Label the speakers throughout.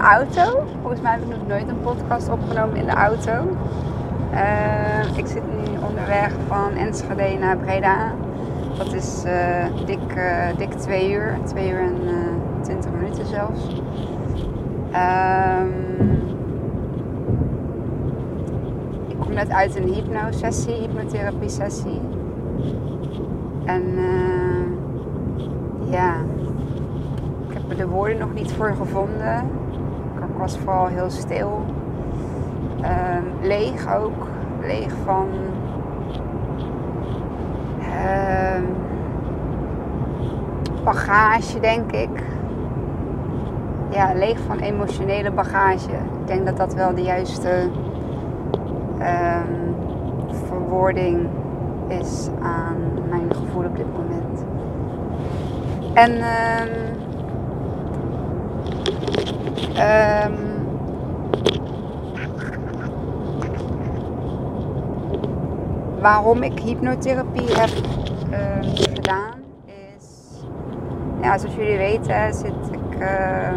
Speaker 1: de auto. Volgens mij heb ik nog nooit een podcast opgenomen in de auto. Ehm, ik zit nu onderweg van Enschede naar Breda. Dat is eh, dik, eh, dik twee uur. Twee uur en eh, twintig minuten zelfs. Ehm, ik kom net uit een hypnosessie, hypnotherapie sessie. En eh, ja, ik heb er de woorden nog niet voor gevonden. Was vooral heel stil. Ehm, leeg ook. Leeg van ehm, bagage, denk ik. Ja, leeg van emotionele bagage. Ik denk dat dat wel de juiste ehm, verwoording is aan mijn gevoel op dit moment. En ehm, waarom ik hypnotherapie heb ehm, gedaan is, ja, zoals jullie weten zit ik ehm,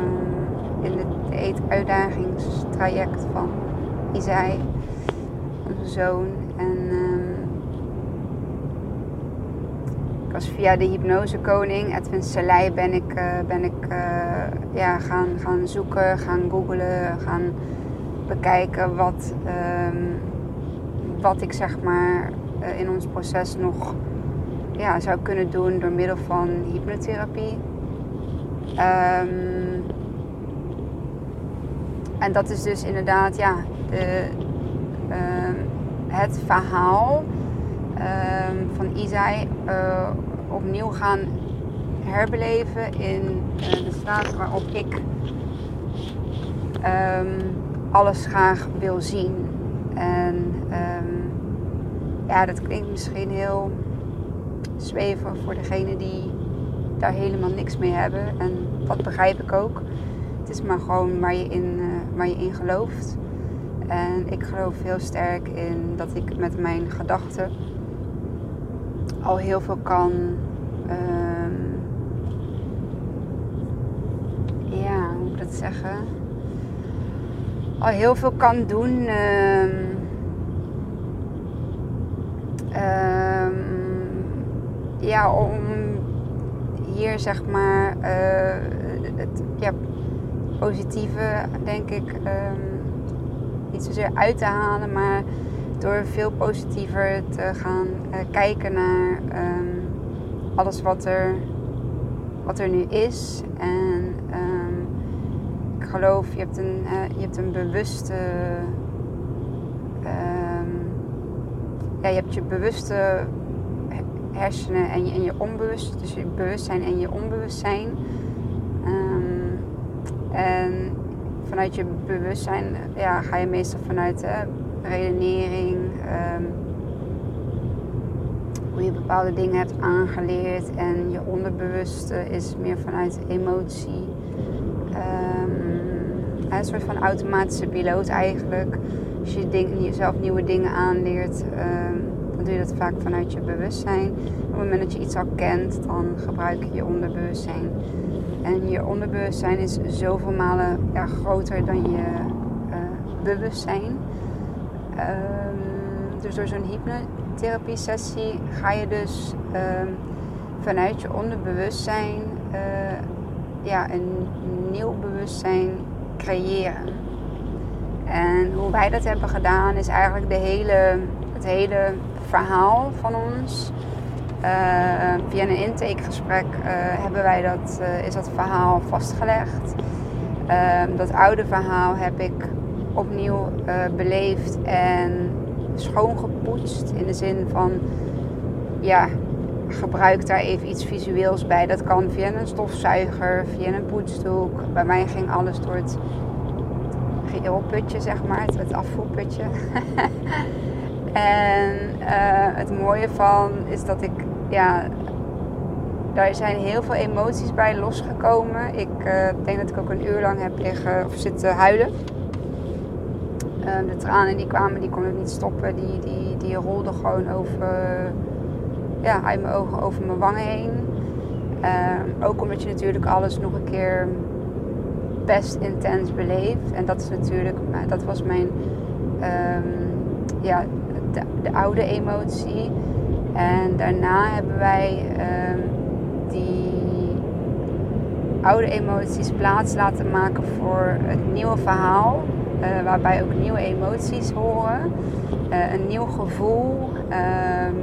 Speaker 1: in het eetuitdagingstraject van Isai, onze zoon. En ehm, ik was via de hypnosekoning, Edwin Selei, ben ik, eh, ben ik eh, ja, gaan, gaan zoeken, gaan googlen, gaan bekijken wat, ehm, wat ik zeg maar eh, in ons proces nog ja, zou kunnen doen door middel van hypnotherapie. Ehm, en dat is dus inderdaad ja, de, ehm, het verhaal van Isai eh, opnieuw gaan herbeleven in eh, de staat waarop ik ehm, alles graag wil zien. En ehm, ja, dat klinkt misschien heel zweven voor degene die daar helemaal niks mee hebben. En dat begrijp ik ook. Het is maar gewoon waar je in, eh, waar je in gelooft. En ik geloof heel sterk in dat ik met mijn gedachten al heel veel kan. ehm, ja, hoe moet ik dat zeggen? Al heel veel kan doen. ehm, ehm, ja, om hier zeg maar eh, het ja, positieve, denk ik, ehm, niet zozeer uit te halen, maar door veel positiever te gaan eh, kijken naar ehm, alles wat er, wat er nu is. En ehm, ik geloof, je hebt een, eh, je hebt een bewuste. ehm, ja, je hebt je bewuste he- hersenen en je, en je onbewust, dus je bewustzijn en je onbewustzijn. En vanuit je bewustzijn ja, ga je meestal vanuit hè, redenering, ehm, hoe je bepaalde dingen hebt aangeleerd. En je onderbewuste is meer vanuit emotie. Ehm, een soort van automatische piloot eigenlijk. Als je ding, jezelf nieuwe dingen aanleert, ehm, dan doe je dat vaak vanuit je bewustzijn. Op het moment dat je iets al kent, dan gebruik je je onderbewustzijn. En je onderbewustzijn is zoveel malen ja, groter dan je eh, bewustzijn. Ehm, dus door zo'n hypnotherapie sessie ga je dus ehm, vanuit je onderbewustzijn eh, ja, een nieuw bewustzijn creëren. En hoe wij dat hebben gedaan is eigenlijk de hele, het hele verhaal van ons. Eh, via een intakegesprek eh, hebben wij dat, is dat verhaal vastgelegd. Ehm, dat oude verhaal heb ik opnieuw eh, beleefd en schoongepoetst. In de zin van, ja, gebruik daar even iets visueels bij. Dat kan via een stofzuiger, via een poetsdoek. Bij mij ging alles door het geelputje, zeg maar, het, afvoerputje. en eh, het mooie van is dat ik, ja, daar zijn heel veel emoties bij losgekomen. Ik eh, denk dat ik ook een uur lang heb liggen of zitten huilen. Eh, de tranen die kwamen, die kon ik niet stoppen. Die, die, die rolden gewoon over, ja, uit mijn ogen over mijn wangen heen. Eh, ook omdat je natuurlijk alles nog een keer best intens beleefd. En dat is natuurlijk, dat was mijn, ehm, ja, de, de, oude emotie. En daarna hebben wij um, die oude emoties plaats laten maken voor het nieuwe verhaal. Uh, waarbij ook nieuwe emoties horen. Uh, een nieuw gevoel. Um,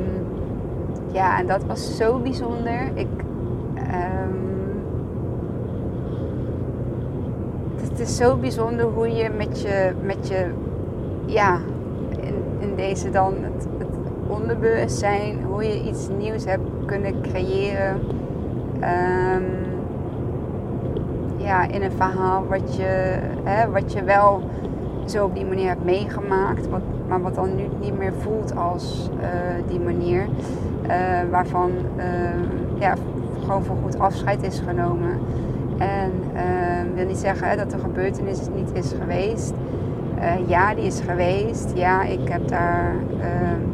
Speaker 1: ja, en dat was zo bijzonder. Ik, um, het is zo bijzonder hoe je met je, met je ja, in, in deze dan het, het onderbewustzijn, hoe je iets nieuws hebt kunnen creëren. Um, ja, in een verhaal wat je, hè, wat je wel zo op die manier hebt meegemaakt, maar wat dan nu niet meer voelt als uh, die manier. Uh, waarvan uh, ja, gewoon voor goed afscheid is genomen. En ik wil niet zeggen hè, dat de gebeurtenis niet is geweest. ja, die is geweest. Ja, ik heb daar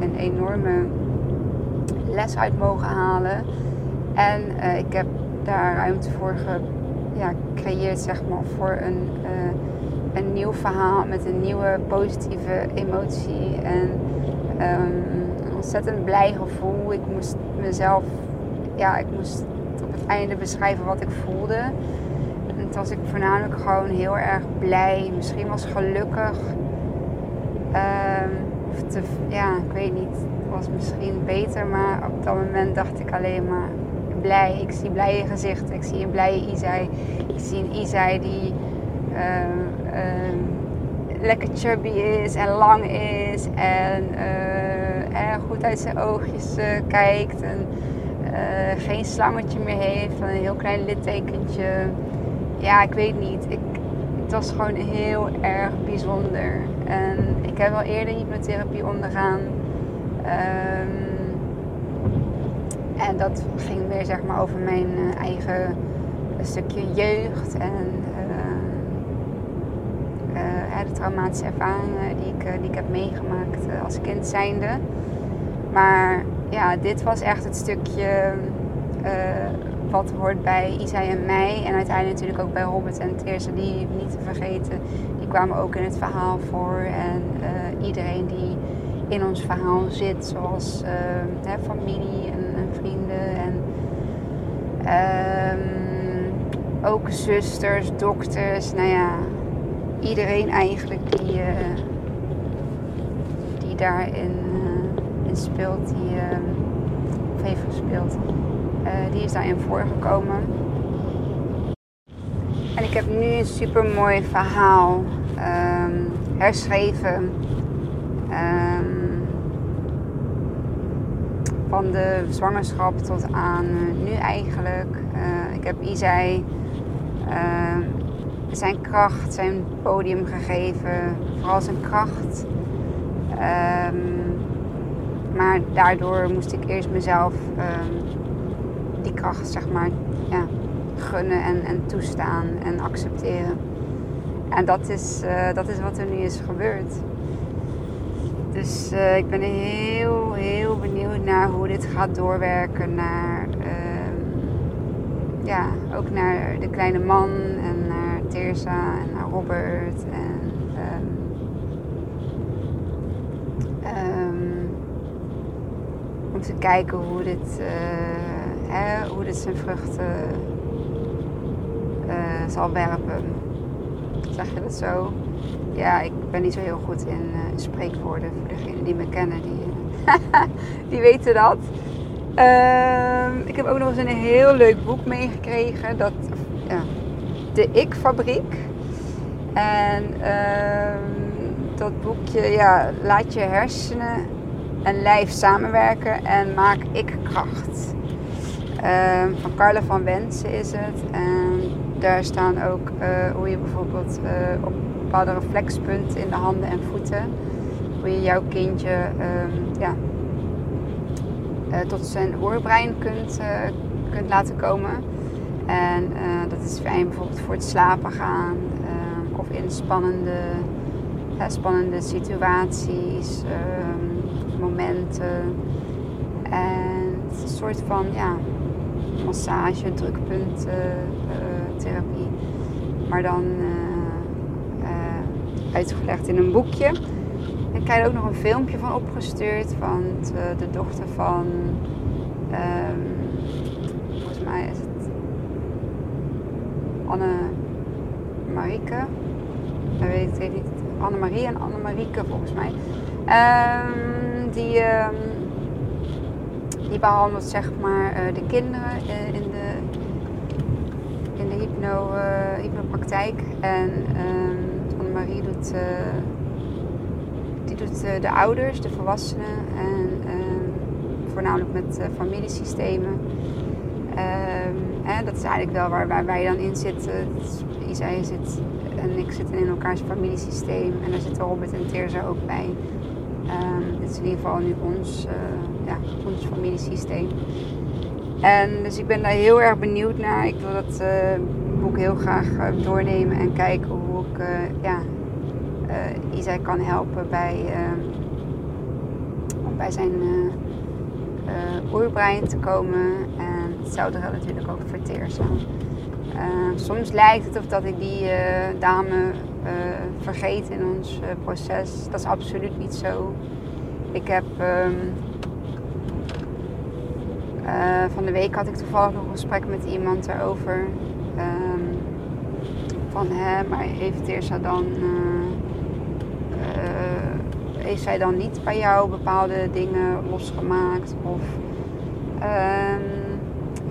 Speaker 1: een enorme les uit mogen halen. En ik heb daar ruimte voor ge ja, creëert zeg maar, voor een, een nieuw verhaal met een nieuwe positieve emotie. En een ontzettend blij gevoel. Ik moest mezelf, ja, ik moest op het einde beschrijven wat ik voelde. En toen was ik voornamelijk gewoon heel erg blij, misschien was gelukkig. Te, ja, ik weet niet. Het was misschien beter, maar op dat moment dacht ik alleen maar blij. Ik zie blije gezichten. Ik zie een blije Isai. Ik zie een Isai die uh, lekker chubby is en lang is. En uh, goed uit zijn oogjes eh, kijkt. En eh, geen slangetje meer heeft. Een heel klein littekentje. Ja, ik weet niet. Ik, het was gewoon heel erg bijzonder. En ik heb wel eerder hypnotherapie ondergaan. Um, en dat ging weer zeg maar over mijn eigen stukje jeugd en de traumatische ervaringen die ik, die ik heb meegemaakt als kind zijnde. Maar ja, dit was echt het stukje wat hoort bij Isai en mij. En uiteindelijk natuurlijk ook bij Robert en Teerse, die niet te vergeten. Die kwamen ook in het verhaal voor. En iedereen die in ons verhaal zit, zoals hè, familie en vrienden en um, ook zusters, dokters, nou ja, iedereen eigenlijk die, uh, die daarin uh, in speelt, die uh, of heeft gespeeld, eh, die is daarin voorgekomen. En ik heb nu een super mooi verhaal um, herschreven. Um, van de zwangerschap tot aan eh, nu eigenlijk. Ik heb Isai zijn kracht, zijn podium gegeven, vooral zijn kracht. Um, maar daardoor moest ik eerst mezelf um, die kracht, zeg maar, ja, gunnen en, en toestaan en accepteren. En dat is, uh, dat is wat er nu is gebeurd. Dus uh, ik ben heel, heel benieuwd naar hoe dit gaat doorwerken naar, uh, ja, ook naar de kleine man en en naar Robert. En, um, om te kijken hoe dit, uh, hè, hoe dit zijn vruchten zal werpen. Zeg je dat zo? ja, ik ben niet zo heel goed in spreekwoorden. Voor degenen die me kennen, die, die weten dat. Uh, ik heb ook nog eens een heel leuk boek meegekregen. Dat, de Ik-fabriek. En uh, dat boekje, ja, laat je hersenen en lijf samenwerken en maak ik-kracht. Ehm, van Carla van Wensen is het. En daar staan ook uh, hoe je bijvoorbeeld uh, op bepaalde reflexpunten in de handen en voeten. Hoe je jouw kindje um, ja, uh, tot zijn oorbrein kunt, kunt laten komen. En uh, dat is fijn bijvoorbeeld voor het slapen gaan ehm, of in spannende, situaties, ehm, momenten. En het is een soort van ja, massage, drukpunt, therapie. maar dan uitgelegd in een boekje. Ik krijg ook nog een filmpje van opgestuurd van de dochter van, um, volgens mij is het Anne Marieke. Dat weet ik niet. Anne-Marie en Anne-Marieke volgens mij. Um, die, um, die behandelt zeg maar uh, de kinderen in de, in de hypno, uh, hypnopraktijk. En um, Anne-Marie doet, die doet de ouders, de volwassenen. En voornamelijk met familiesystemen. En dat is eigenlijk wel waar, waar wij dan in zitten. Isai zit en ik zit in elkaars familiesysteem. En daar zitten Robert en Teerza ook bij. Um, dit is in ieder geval nu ons, uh, ja, ons familiesysteem. En dus ik ben daar heel erg benieuwd naar. Ik wil dat uh, boek heel graag uh, doornemen en kijken hoe ik ja, Isai kan helpen bij, bij zijn oerbrein te komen. En hetzelfde geldt natuurlijk ook voor Teerza. soms lijkt het of dat ik die dame uh, vergeten in ons uh, proces. Dat is absoluut niet zo. Ik heb um, uh, van de week had ik toevallig nog een gesprek met iemand daarover. Um, van hè, maar heeft Teersa dan heeft zij dan niet bij jou bepaalde dingen losgemaakt? Of um,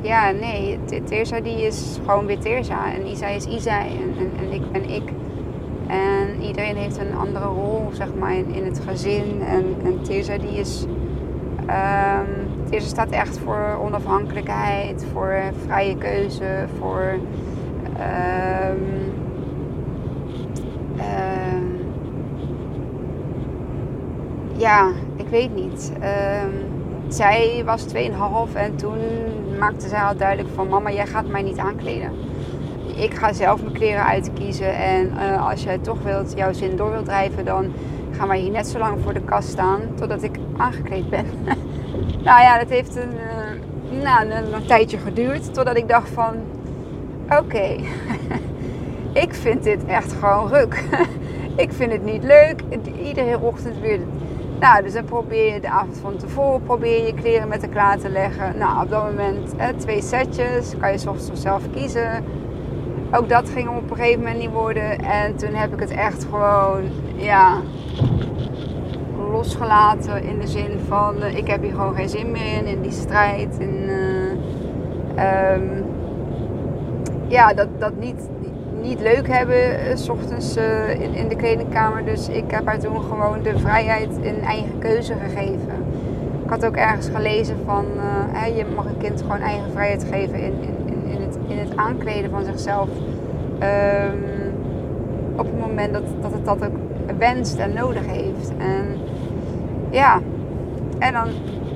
Speaker 1: ja, nee, Teersa die is gewoon weer Teersa en Isa is Isa en, en, ik ben ik. En iedereen heeft een andere rol, zeg maar, in, in het gezin. En, en die is... Um, staat echt voor onafhankelijkheid, voor vrije keuze, voor... Um, ja, ik weet niet. zij was 2,5 en toen maakte zij al duidelijk van... Mama, jij gaat mij niet aankleden ik ga zelf mijn kleren uitkiezen. En uh, als jij toch wilt, jouw zin door wilt drijven, dan gaan wij hier net zo lang voor de kast staan totdat ik aangekleed ben. nou ja, dat heeft een, uh, nou, een, een, tijdje geduurd totdat ik dacht van, oké, ik vind dit echt gewoon ruk. ik vind het niet leuk. Iedere ochtend weer. Nou, dus dan probeer je de avond van tevoren probeer je kleren met de klaar te leggen. Nou, op dat moment eh, twee setjes. Kan je soms zelf kiezen ook dat ging op een gegeven moment niet worden. En toen heb ik het echt gewoon, ja, losgelaten in de zin van, uh, ik heb hier gewoon geen zin meer in, in die strijd. En, uh, um, ja, dat, dat niet, niet leuk hebben, uh, s ochtends uh, in, in de kledingkamer. Dus ik heb haar toen gewoon de vrijheid in eigen keuze gegeven. Ik had ook ergens gelezen van, je mag een kind gewoon eigen vrijheid geven in, in in het aankleden van zichzelf. Um, op het moment dat, dat het dat ook wenst en nodig heeft. En ja, en dan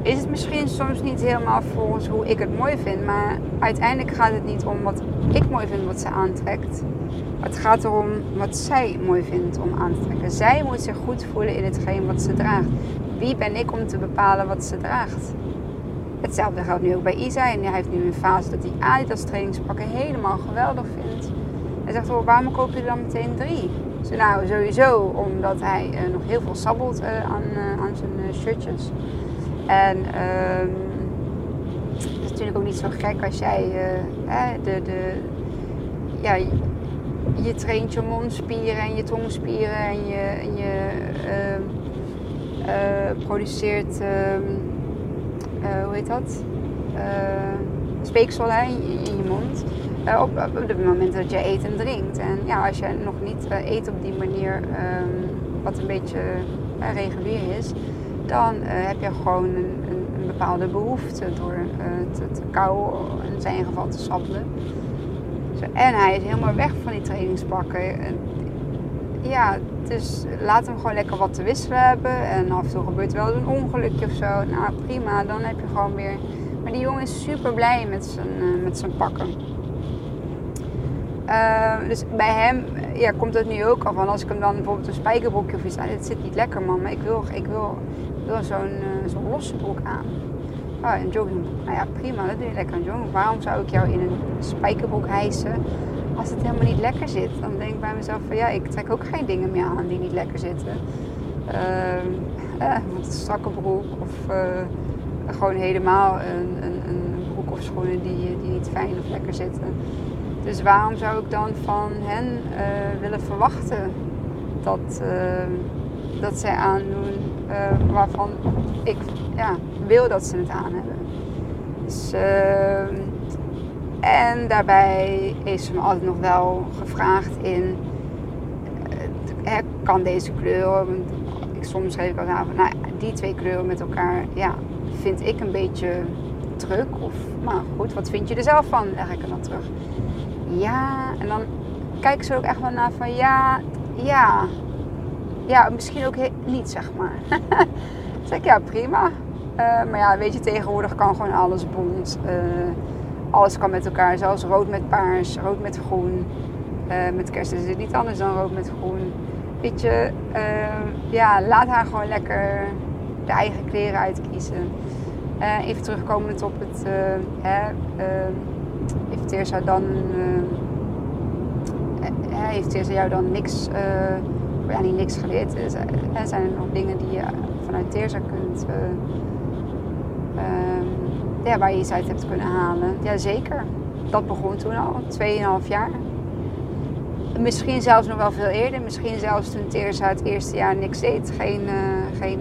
Speaker 1: is het misschien soms niet helemaal volgens hoe ik het mooi vind. Maar uiteindelijk gaat het niet om wat ik mooi vind wat ze aantrekt. Het gaat erom wat zij mooi vindt om aan te trekken. Zij moet zich goed voelen in hetgeen wat ze draagt. Wie ben ik om te bepalen wat ze draagt? Hetzelfde geldt nu ook bij Isa. En hij heeft nu een fase dat hij Adidas trainingspakken helemaal geweldig vindt. Hij zegt, oh, waarom koop je er dan meteen drie? Dus nou, sowieso omdat hij uh, nog heel veel sabbelt uh, aan, uh, aan zijn shirtjes. En ehm, het is natuurlijk ook niet zo gek als jij de, de, ja, je traint je mondspieren en je tongspieren en je, je ehm, produceert... Ehm, uh, hoe heet dat? Speeksel in, je mond. Op, op het moment dat je eet en drinkt. En ja, als je nog niet eet op die manier, um, wat een beetje regulier is, dan heb je gewoon een, een, bepaalde behoefte door te, te kauwen, in zijn geval te sabbelen. En hij is helemaal weg van die trainingspakken. Ja, dus laat hem gewoon lekker wat te wisselen hebben. En af en toe gebeurt wel een ongelukje of zo. Nou prima, dan heb je gewoon weer. Maar die jongen is super blij met zijn, met zijn pakken. Dus bij hem ja, komt het nu ook al van als ik hem dan bijvoorbeeld een spijkerbroekje of iets aan. dit zit niet lekker man, maar ik wil, ik wil, wil zo'n uh, zo'n losse broek aan. Oh, een joggingbroek. Nou ja, prima, dat doe je lekker een joggingbroek. Waarom zou ik jou in een spijkerbroek hijsen als het helemaal niet lekker zit, dan denk ik bij mezelf van ja, ik trek ook geen dingen meer aan die niet lekker zitten. Uh, eh, een strakke broek of uh, gewoon helemaal een, een, een, broek of schoenen die, die niet fijn of lekker zitten. Dus waarom zou ik dan van hen willen verwachten dat, dat zij aandoen waarvan ik ja, wil dat ze het aan hebben? Dus, ehm, en daarbij is ze me altijd nog wel gevraagd in, kan deze kleur, ik, soms schreef ik al aan van, nou die twee kleuren met elkaar, ja, vind ik een beetje druk. Of, maar goed, wat vind je er zelf van? Leg ik er dan terug. Ja, en dan kijken ze ook echt wel naar van, ja, ja, ja, misschien ook niet, zeg maar. zeg ik, ja, prima. Uh, maar ja, weet je, tegenwoordig kan gewoon alles bont. Uh, alles kan met elkaar, zelfs rood met paars, rood met groen. Uh, met kerst is het niet anders dan rood met groen. Weet je, ja, laat haar gewoon lekker de eigen kleren uitkiezen. Even terugkomend op het, hè, heeft Teersa dan, heeft Teersa jou dan niks, ja niet niks geleerd, er zijn er nog dingen die je vanuit Teersa kunt, ehm, ja, waar je iets uit hebt kunnen halen. Jazeker, dat begon toen al, 2,5 jaar. Misschien zelfs nog wel veel eerder. Misschien zelfs toen Teersa het eerste jaar niks deed. Geen, geen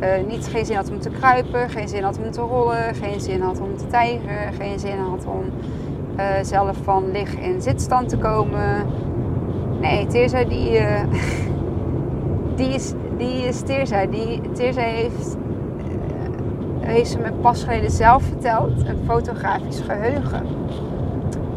Speaker 1: uh, niet, geen zin had om te kruipen, geen zin had om te rollen, geen zin had om te tijgen, geen zin had om zelf van lig- in zitstand te komen. Nee, Teerza die, uh, die, is, die is Teerza. Die, Teerza heeft, heeft ze me pas geleden zelf verteld, een fotografisch geheugen.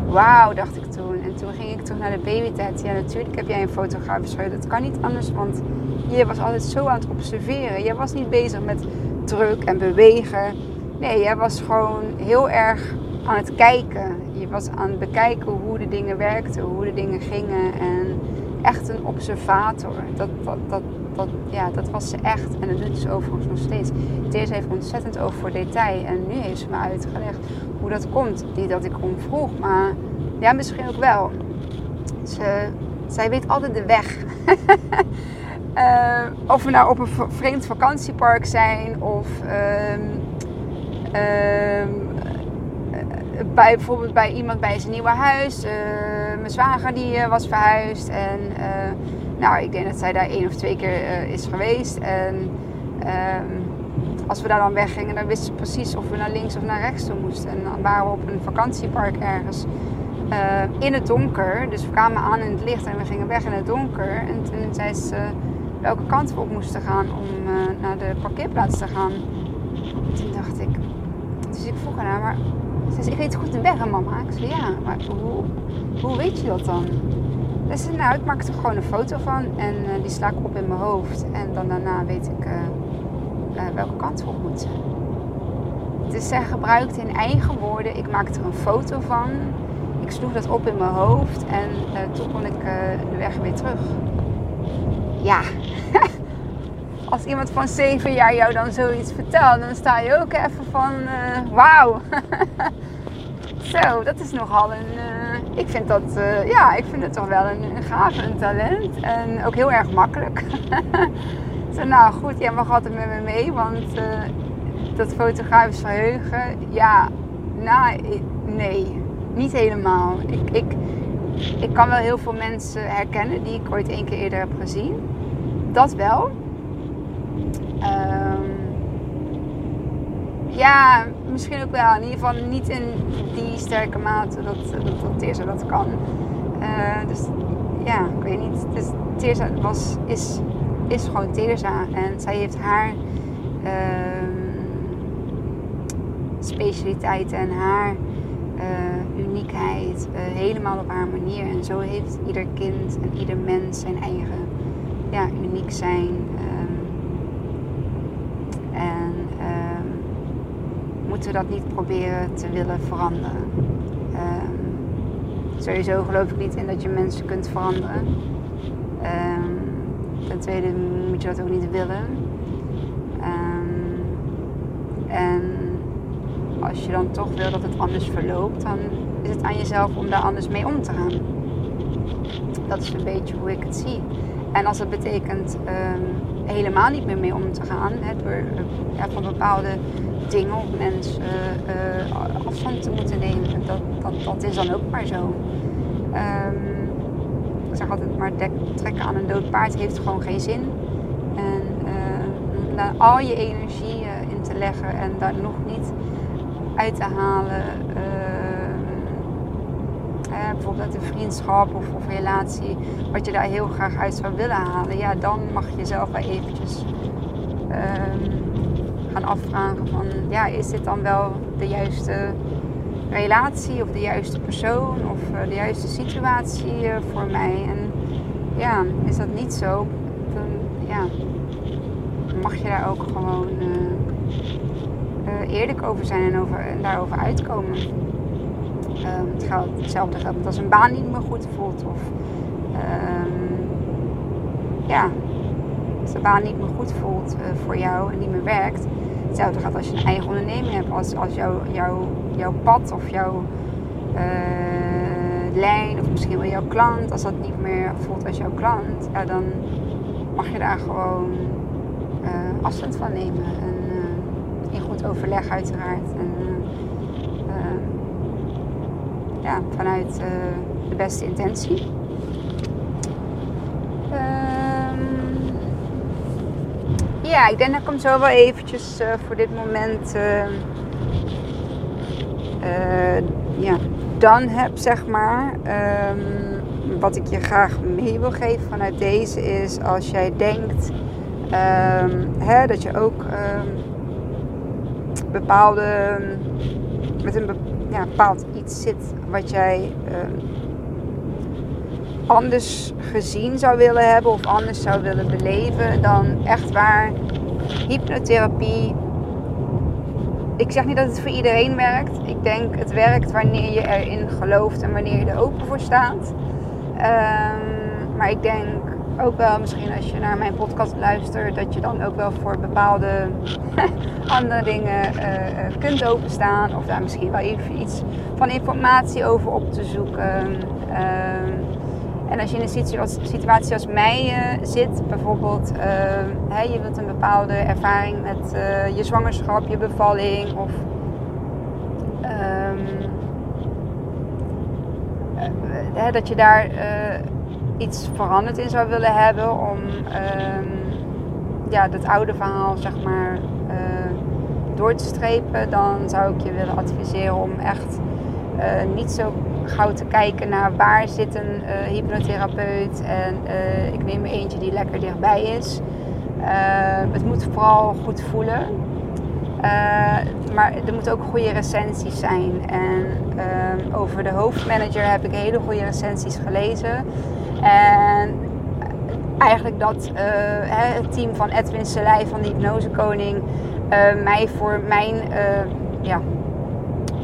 Speaker 1: Wauw, dacht ik toen. En toen ging ik terug naar de babytijd. Ja, natuurlijk heb jij een fotografisch geheugen. Dat kan niet anders, want je was altijd zo aan het observeren. Je was niet bezig met druk en bewegen. Nee, jij was gewoon heel erg aan het kijken. Je was aan het bekijken hoe de dingen werkten, hoe de dingen gingen. En echt een observator. Dat, dat, dat, ja, dat was ze echt. En dat doet ze overigens nog steeds. Deze heeft ontzettend over voor detail. En nu heeft ze me uitgelegd hoe dat komt. Niet dat ik om vroeg, maar ja, misschien ook wel. Ze, zij weet altijd de weg. Uh, of we nou op een vreemd vakantiepark zijn of um, bij, bijvoorbeeld bij iemand bij zijn nieuwe huis. Uh, mijn zwager die was verhuisd en nou, ik denk dat zij daar één of twee keer is geweest. En um, als we daar dan weggingen, dan wisten ze precies of we naar links of naar rechts toe moesten. En dan waren we op een vakantiepark ergens. in het donker. Dus we kwamen aan in het licht en we gingen weg in het donker. En toen zei ze, welke kant we op moesten gaan om naar de parkeerplaats te gaan. Toen dacht ik, dus ik vroeg haar, maar ze zei, ik weet goed de weg, mama. Ik zei, ja, maar hoe, hoe weet je dat dan? Zei, nou, ik maak er gewoon een foto van en uh, die sla ik op in mijn hoofd. En dan daarna weet ik uh, welke kant we op moeten. Dus zij gebruikte in eigen woorden, ik maakte er een foto van. Ik sloeg dat op in mijn hoofd en toen kon ik de weg weer terug ja, als iemand van 7 jaar jou dan zoiets vertelt, dan sta je ook even van uh, wauw. Zo, dat is nogal een. Uh, ik vind dat, uh, ja, ik vind het toch wel een, gave, een talent. En ook heel erg makkelijk. Zo, nou goed, jij mag altijd met me mee, want dat fotografisch verheugen, ja, nou, nee, niet helemaal. Ik, ik, ik kan wel heel veel mensen herkennen die ik ooit één keer eerder heb gezien. Dat wel. Um, ja, misschien ook wel. In ieder geval niet in die sterke mate dat, dat, dat dat kan. Uh, dus ja, ik weet niet. Dus was, is, is gewoon Teersa. En zij heeft haar uh, specialiteit en haar uh, uniekheid uh, helemaal op haar manier. En zo heeft ieder kind en ieder mens zijn eigen ja, uniek zijn. Um, en um, moeten dat niet proberen te willen veranderen. Um, sowieso geloof ik niet in dat je mensen kunt veranderen. ten tweede moet je dat ook niet willen. en als je dan toch wil dat het anders verloopt, dan is het aan jezelf om daar anders mee om te gaan. Dat is een beetje hoe ik het zie. En als dat betekent ehm, helemaal niet meer mee om te gaan, door uh, van bepaalde dingen of mensen uh, afstand te moeten nemen, dat, dat, dat is dan ook maar zo. Um, ik zeg altijd maar trekken aan een dood paard heeft gewoon geen zin. En uh, al je energie in te leggen en daar nog niet uit te halen bijvoorbeeld uit een vriendschap of, of relatie, wat je daar heel graag uit zou willen halen, ja, dan mag je jezelf wel eventjes ehm, afvragen van, ja, is dit dan wel de juiste relatie of de juiste persoon of uh, de juiste situatie uh, voor mij? En ja, is dat niet zo, dan ja, mag je daar ook gewoon uh, eerlijk over zijn en, over, daarover uitkomen. Um, het geldt hetzelfde geldt als een baan niet meer goed voelt. Of um, ja, als de baan niet meer goed voelt uh, voor jou en niet meer werkt. Hetzelfde gaat als je een eigen onderneming hebt. Als, als jouw jouw pad of jouw uh, lijn of misschien wel jouw klant, als dat niet meer voelt als jouw klant, ja, dan mag je daar gewoon uh, afstand van nemen. En in goed overleg uiteraard. En, ja, vanuit uh, de beste intentie. Um, ja, ik denk dat ik hem zo wel eventjes uh, voor dit moment uh, ja, dan heb, zeg maar. Um, wat ik je graag mee wil geven vanuit deze is als jij denkt um, hè, dat je ook bepaalde met een ja, bepaald iets zit wat jij anders gezien zou willen hebben of anders zou willen beleven, dan echt waar hypnotherapie. Ik zeg niet dat het voor iedereen werkt. Ik denk het werkt wanneer je erin gelooft en wanneer je er open voor staat. Um, maar ik denk ook wel misschien als je naar mijn podcast luistert, dat je dan ook wel voor bepaalde andere dingen uh, kunt openstaan. Of daar misschien wel even iets van informatie over op te zoeken. Uh, en als je in een situatie als mij uh, zit, bijvoorbeeld hè, je wilt een bepaalde ervaring met je zwangerschap, je bevalling of um, dat je daar iets veranderd in zou willen hebben om um, ja, dat oude verhaal zeg maar uh, door te strepen, dan zou ik je willen adviseren om echt uh, niet zo gauw te kijken naar waar zit een uh, hypnotherapeut en ik neem er eentje die lekker dichtbij is. het moet vooral goed voelen. maar er moeten ook goede recensies zijn. En ehm, over de hoofdmanager heb ik hele goede recensies gelezen. En eigenlijk dat het team van Edwin Selei van de Hypnose Koning uh, mij voor mijn ja,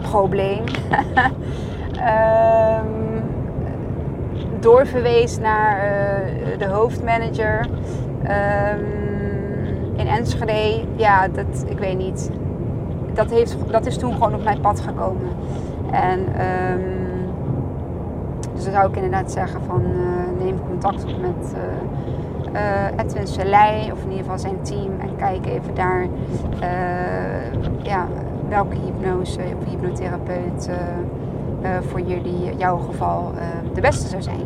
Speaker 1: probleem um, doorverwees naar de hoofdmanager um, in Enschede. Ja, dat, ik weet niet. Dat, heeft, dat is toen gewoon op mijn pad gekomen. En um, dus dan zou ik inderdaad zeggen van uh, neem contact op met uh, Edwin Selei of in ieder geval zijn team en kijk even daar ja, welke hypnose of hypnotherapeut voor jullie, jouw geval de beste zou zijn.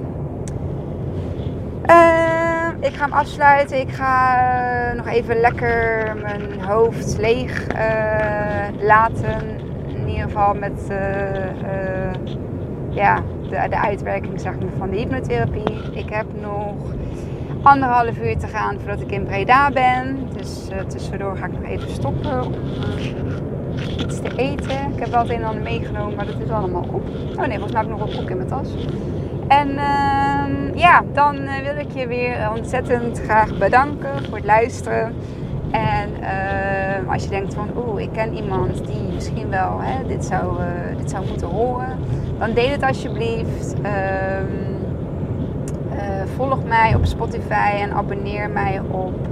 Speaker 1: ik ga hem afsluiten. Ik ga nog even lekker mijn hoofd leeg laten. In ieder geval met ja, de, de uitwerking zeg maar, van de hypnotherapie. Ik heb nog anderhalf uur te gaan voordat ik in Breda ben. Dus uh, tussendoor ga ik nog even stoppen om te eten. Ik heb wel het een en ander meegenomen, maar dat is allemaal op. Oh nee, volgens mij heb ik nog een koek in mijn tas. En uh, ja, dan uh, wil ik je weer ontzettend graag bedanken voor het luisteren. En uh, als je denkt van, oeh, ik ken iemand die misschien wel hè, dit, zou, uh, dit zou moeten horen, dan deel het alsjeblieft. Um, uh, volg mij op Spotify en abonneer mij op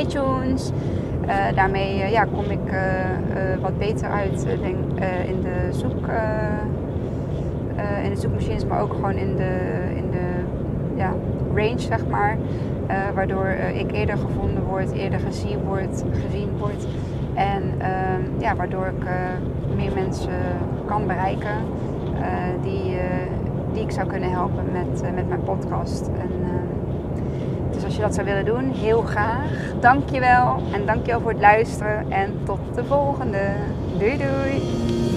Speaker 1: iTunes. Daarmee ja, kom ik wat beter uit denk, in, de zoek, in de zoekmachines, maar ook gewoon in de, in de ja, range, zeg maar. waardoor ik eerder gevonden word, eerder gezien word, gezien word. En ehm, ja, waardoor ik meer mensen kan bereiken die, die ik zou kunnen helpen met, met mijn podcast. En, dat zou willen doen, heel graag. Dankjewel en dankjewel voor het luisteren en tot de volgende. Doei doei!